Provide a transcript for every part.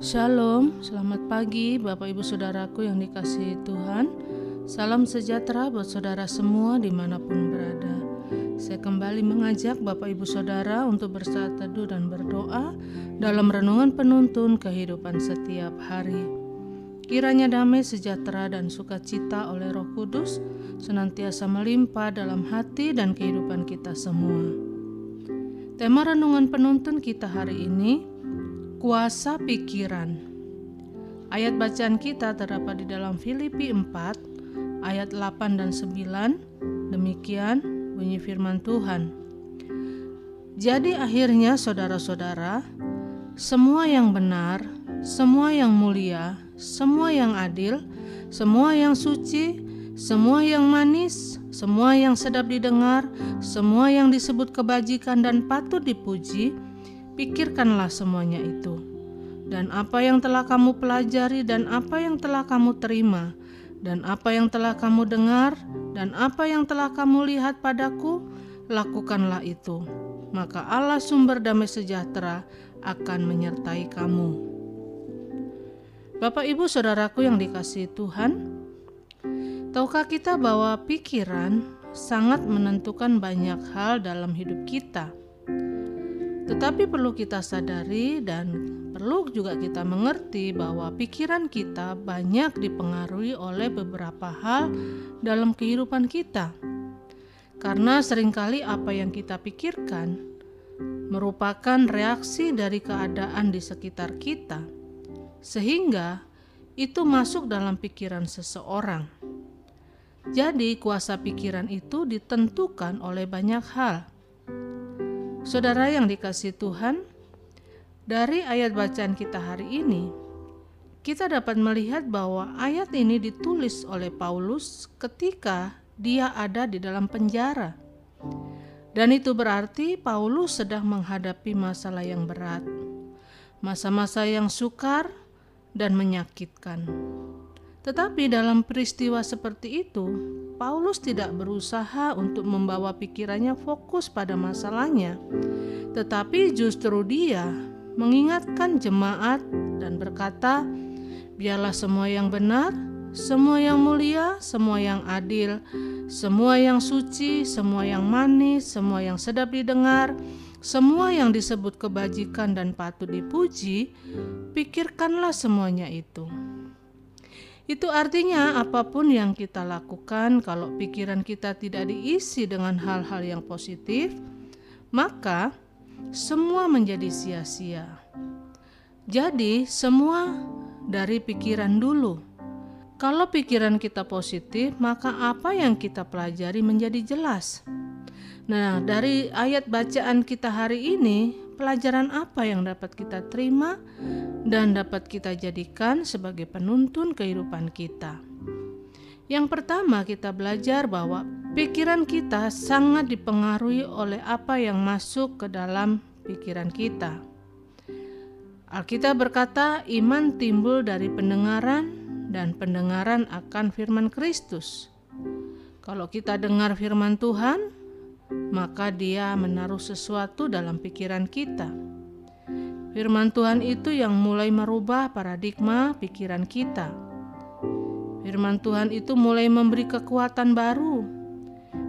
Shalom, selamat pagi Bapak Ibu Saudaraku yang dikasihi Tuhan. Salam sejahtera buat saudara semua di mana pun berada. Saya kembali mengajak Bapak Ibu Saudara untuk bersaat teduh dan berdoa Dalam renungan penuntun kehidupan setiap hari. Kiranya damai sejahtera dan sukacita oleh roh kudus Senantiasa melimpah dalam hati dan kehidupan kita semua. Tema renungan penuntun kita hari ini Kuasa pikiran. Ayat bacaan kita terdapat di dalam Filipi 4 ayat 8 dan 9. Demikian bunyi firman Tuhan. Jadi akhirnya saudara-saudara, semua yang benar, semua yang mulia, semua yang adil, semua yang suci, semua yang manis, semua yang sedap didengar, semua yang disebut kebajikan dan patut dipuji, Pikirkanlah semuanya itu, dan apa yang telah kamu pelajari, dan apa yang telah kamu terima, dan apa yang telah kamu dengar, dan apa yang telah kamu lihat padaku, lakukanlah itu. Maka Allah sumber damai sejahtera akan menyertai kamu. Bapak, ibu, saudaraku yang dikasihi Tuhan, tahukah kita bahwa pikiran sangat menentukan banyak hal dalam hidup kita? Tetapi perlu kita sadari dan perlu juga kita mengerti bahwa pikiran kita banyak dipengaruhi oleh beberapa hal dalam kehidupan kita. Karena sering kali apa yang kita pikirkan merupakan reaksi dari keadaan di sekitar kita. Sehingga itu masuk dalam pikiran seseorang. Jadi, kuasa pikiran itu ditentukan oleh banyak hal Saudara yang dikasih Tuhan, dari ayat bacaan kita hari ini, kita dapat melihat bahwa ayat ini ditulis oleh Paulus ketika dia ada di dalam penjara. Dan itu berarti Paulus sedang menghadapi masalah yang berat, masa-masa yang sukar dan menyakitkan. Tetapi dalam peristiwa seperti itu, Paulus tidak berusaha untuk membawa pikirannya fokus pada masalahnya, tetapi justru dia mengingatkan jemaat dan berkata, "Biarlah semua yang benar, semua yang mulia, semua yang adil, semua yang suci, semua yang manis, semua yang sedap didengar." Semua yang disebut kebajikan dan patut dipuji, pikirkanlah semuanya itu. Itu artinya apa pun yang kita lakukan kalau pikiran kita tidak diisi dengan hal-hal yang positif, maka semua menjadi sia-sia. Jadi, semua dari pikiran dulu. Kalau pikiran kita positif, maka apa yang kita pelajari menjadi jelas. Nah, dari ayat bacaan kita hari ini, pelajaran apa yang dapat kita terima dan dapat kita jadikan sebagai penuntun kehidupan kita. Yang pertama, kita belajar bahwa pikiran kita sangat dipengaruhi oleh apa yang masuk ke dalam pikiran kita. Alkitab berkata, "Iman timbul dari pendengaran, dan pendengaran akan firman Kristus." Kalau kita dengar firman Tuhan, maka Dia menaruh sesuatu dalam pikiran kita Firman Tuhan itu yang mulai merubah paradigma pikiran kita. Firman Tuhan itu mulai memberi kekuatan baru,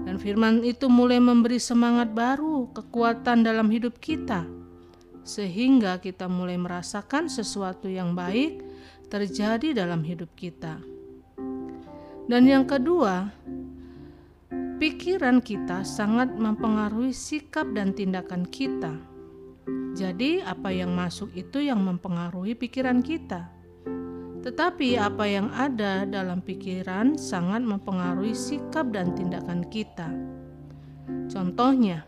dan firman itu mulai memberi semangat baru, kekuatan dalam hidup kita, sehingga kita mulai merasakan sesuatu yang baik terjadi dalam hidup kita. Dan yang kedua, pikiran kita sangat mempengaruhi sikap dan tindakan kita. Jadi, apa yang masuk itu yang mempengaruhi pikiran kita. Tetapi, apa yang ada dalam pikiran sangat mempengaruhi sikap dan tindakan kita. Contohnya,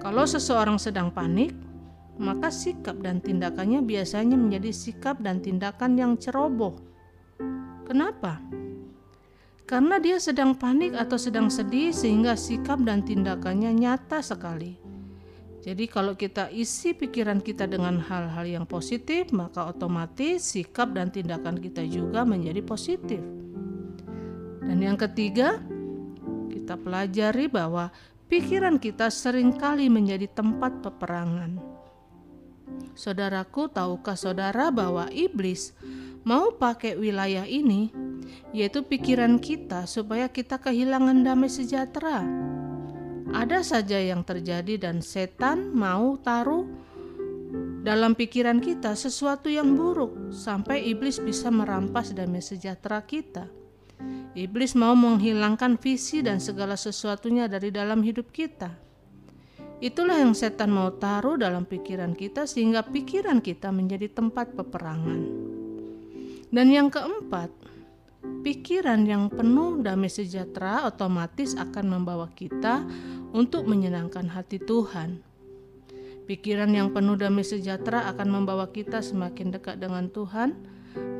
kalau seseorang sedang panik, maka sikap dan tindakannya biasanya menjadi sikap dan tindakan yang ceroboh. Kenapa? Karena dia sedang panik atau sedang sedih, sehingga sikap dan tindakannya nyata sekali jadi kalau kita isi pikiran kita dengan hal-hal yang positif, maka otomatis sikap dan tindakan kita juga menjadi positif. Dan yang ketiga, kita pelajari bahwa pikiran kita sering kali menjadi tempat peperangan. Saudaraku, tahukah saudara bahwa iblis mau pakai wilayah ini, yaitu pikiran kita, supaya kita kehilangan damai sejahtera? Ada saja yang terjadi, dan setan mau taruh dalam pikiran kita sesuatu yang buruk, sampai iblis bisa merampas damai sejahtera kita. Iblis mau menghilangkan visi dan segala sesuatunya dari dalam hidup kita. Itulah yang setan mau taruh dalam pikiran kita sehingga pikiran kita menjadi tempat peperangan. Dan yang keempat, pikiran yang penuh damai sejahtera otomatis akan membawa kita untuk menyenangkan hati Tuhan. Pikiran yang penuh damai sejahtera akan membawa kita semakin dekat dengan Tuhan,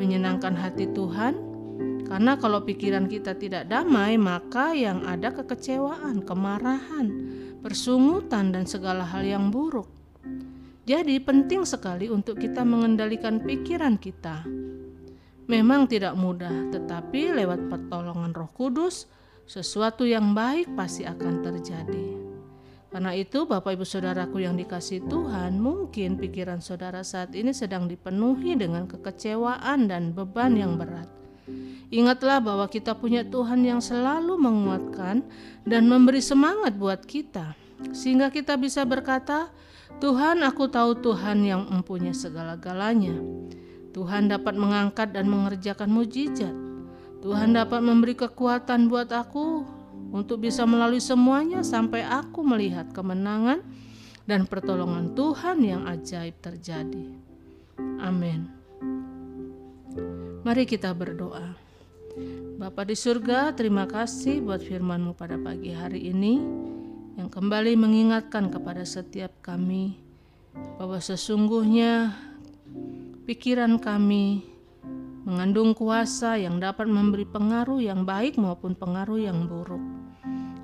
menyenangkan hati Tuhan, karena kalau pikiran kita tidak damai, maka yang ada kekecewaan, kemarahan, persungutan, dan segala hal yang buruk. Jadi, penting sekali untuk kita mengendalikan pikiran kita. Memang tidak mudah, tetapi lewat pertolongan Roh Kudus, sesuatu yang baik pasti akan terjadi. Karena itu, Bapak Ibu Saudaraku yang dikasih Tuhan, mungkin pikiran saudara saat ini sedang dipenuhi dengan kekecewaan dan beban yang berat. Ingatlah bahwa kita punya Tuhan yang selalu menguatkan dan memberi semangat buat kita, sehingga kita bisa berkata, "Tuhan, aku tahu Tuhan yang mempunyai segala-galanya. Tuhan dapat mengangkat dan mengerjakan mujizat. Tuhan dapat memberi kekuatan buat aku untuk bisa melalui semuanya sampai aku melihat kemenangan dan pertolongan Tuhan yang ajaib terjadi." Amin. Mari kita berdoa. Bapa di surga, terima kasih buat firman-Mu pada pagi hari ini yang kembali mengingatkan kepada setiap kami bahwa sesungguhnya pikiran kami mengandung kuasa yang dapat memberi pengaruh yang baik maupun pengaruh yang buruk.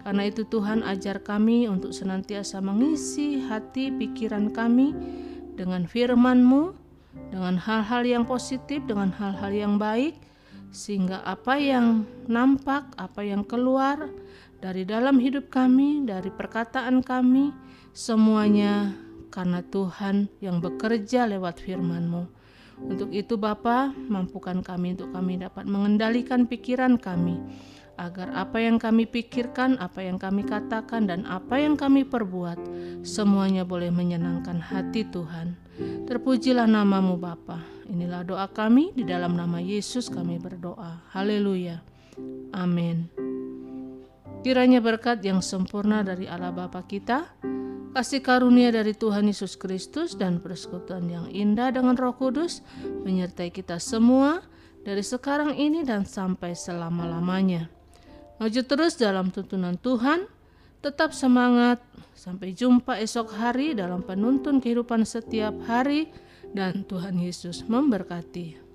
Karena itu Tuhan ajar kami untuk senantiasa mengisi hati pikiran kami dengan firman-Mu, dengan hal-hal yang positif, dengan hal-hal yang baik, sehingga apa yang nampak, apa yang keluar dari dalam hidup kami, dari perkataan kami, semuanya karena Tuhan yang bekerja lewat firman-Mu. Untuk itu Bapa, mampukan kami untuk kami dapat mengendalikan pikiran kami, agar apa yang kami pikirkan, apa yang kami katakan, dan apa yang kami perbuat, semuanya boleh menyenangkan hati Tuhan. Terpujilah namamu Bapa. Inilah doa kami, di dalam nama Yesus kami berdoa. Haleluya. Amin. Kiranya berkat yang sempurna dari Allah Bapa kita, kasih karunia dari Tuhan Yesus Kristus dan persekutuan yang indah dengan Roh Kudus menyertai kita semua dari sekarang ini dan sampai selama-lamanya. Maju terus dalam tuntunan Tuhan, tetap semangat. Sampai jumpa esok hari dalam penuntun kehidupan setiap hari dan Tuhan Yesus memberkati.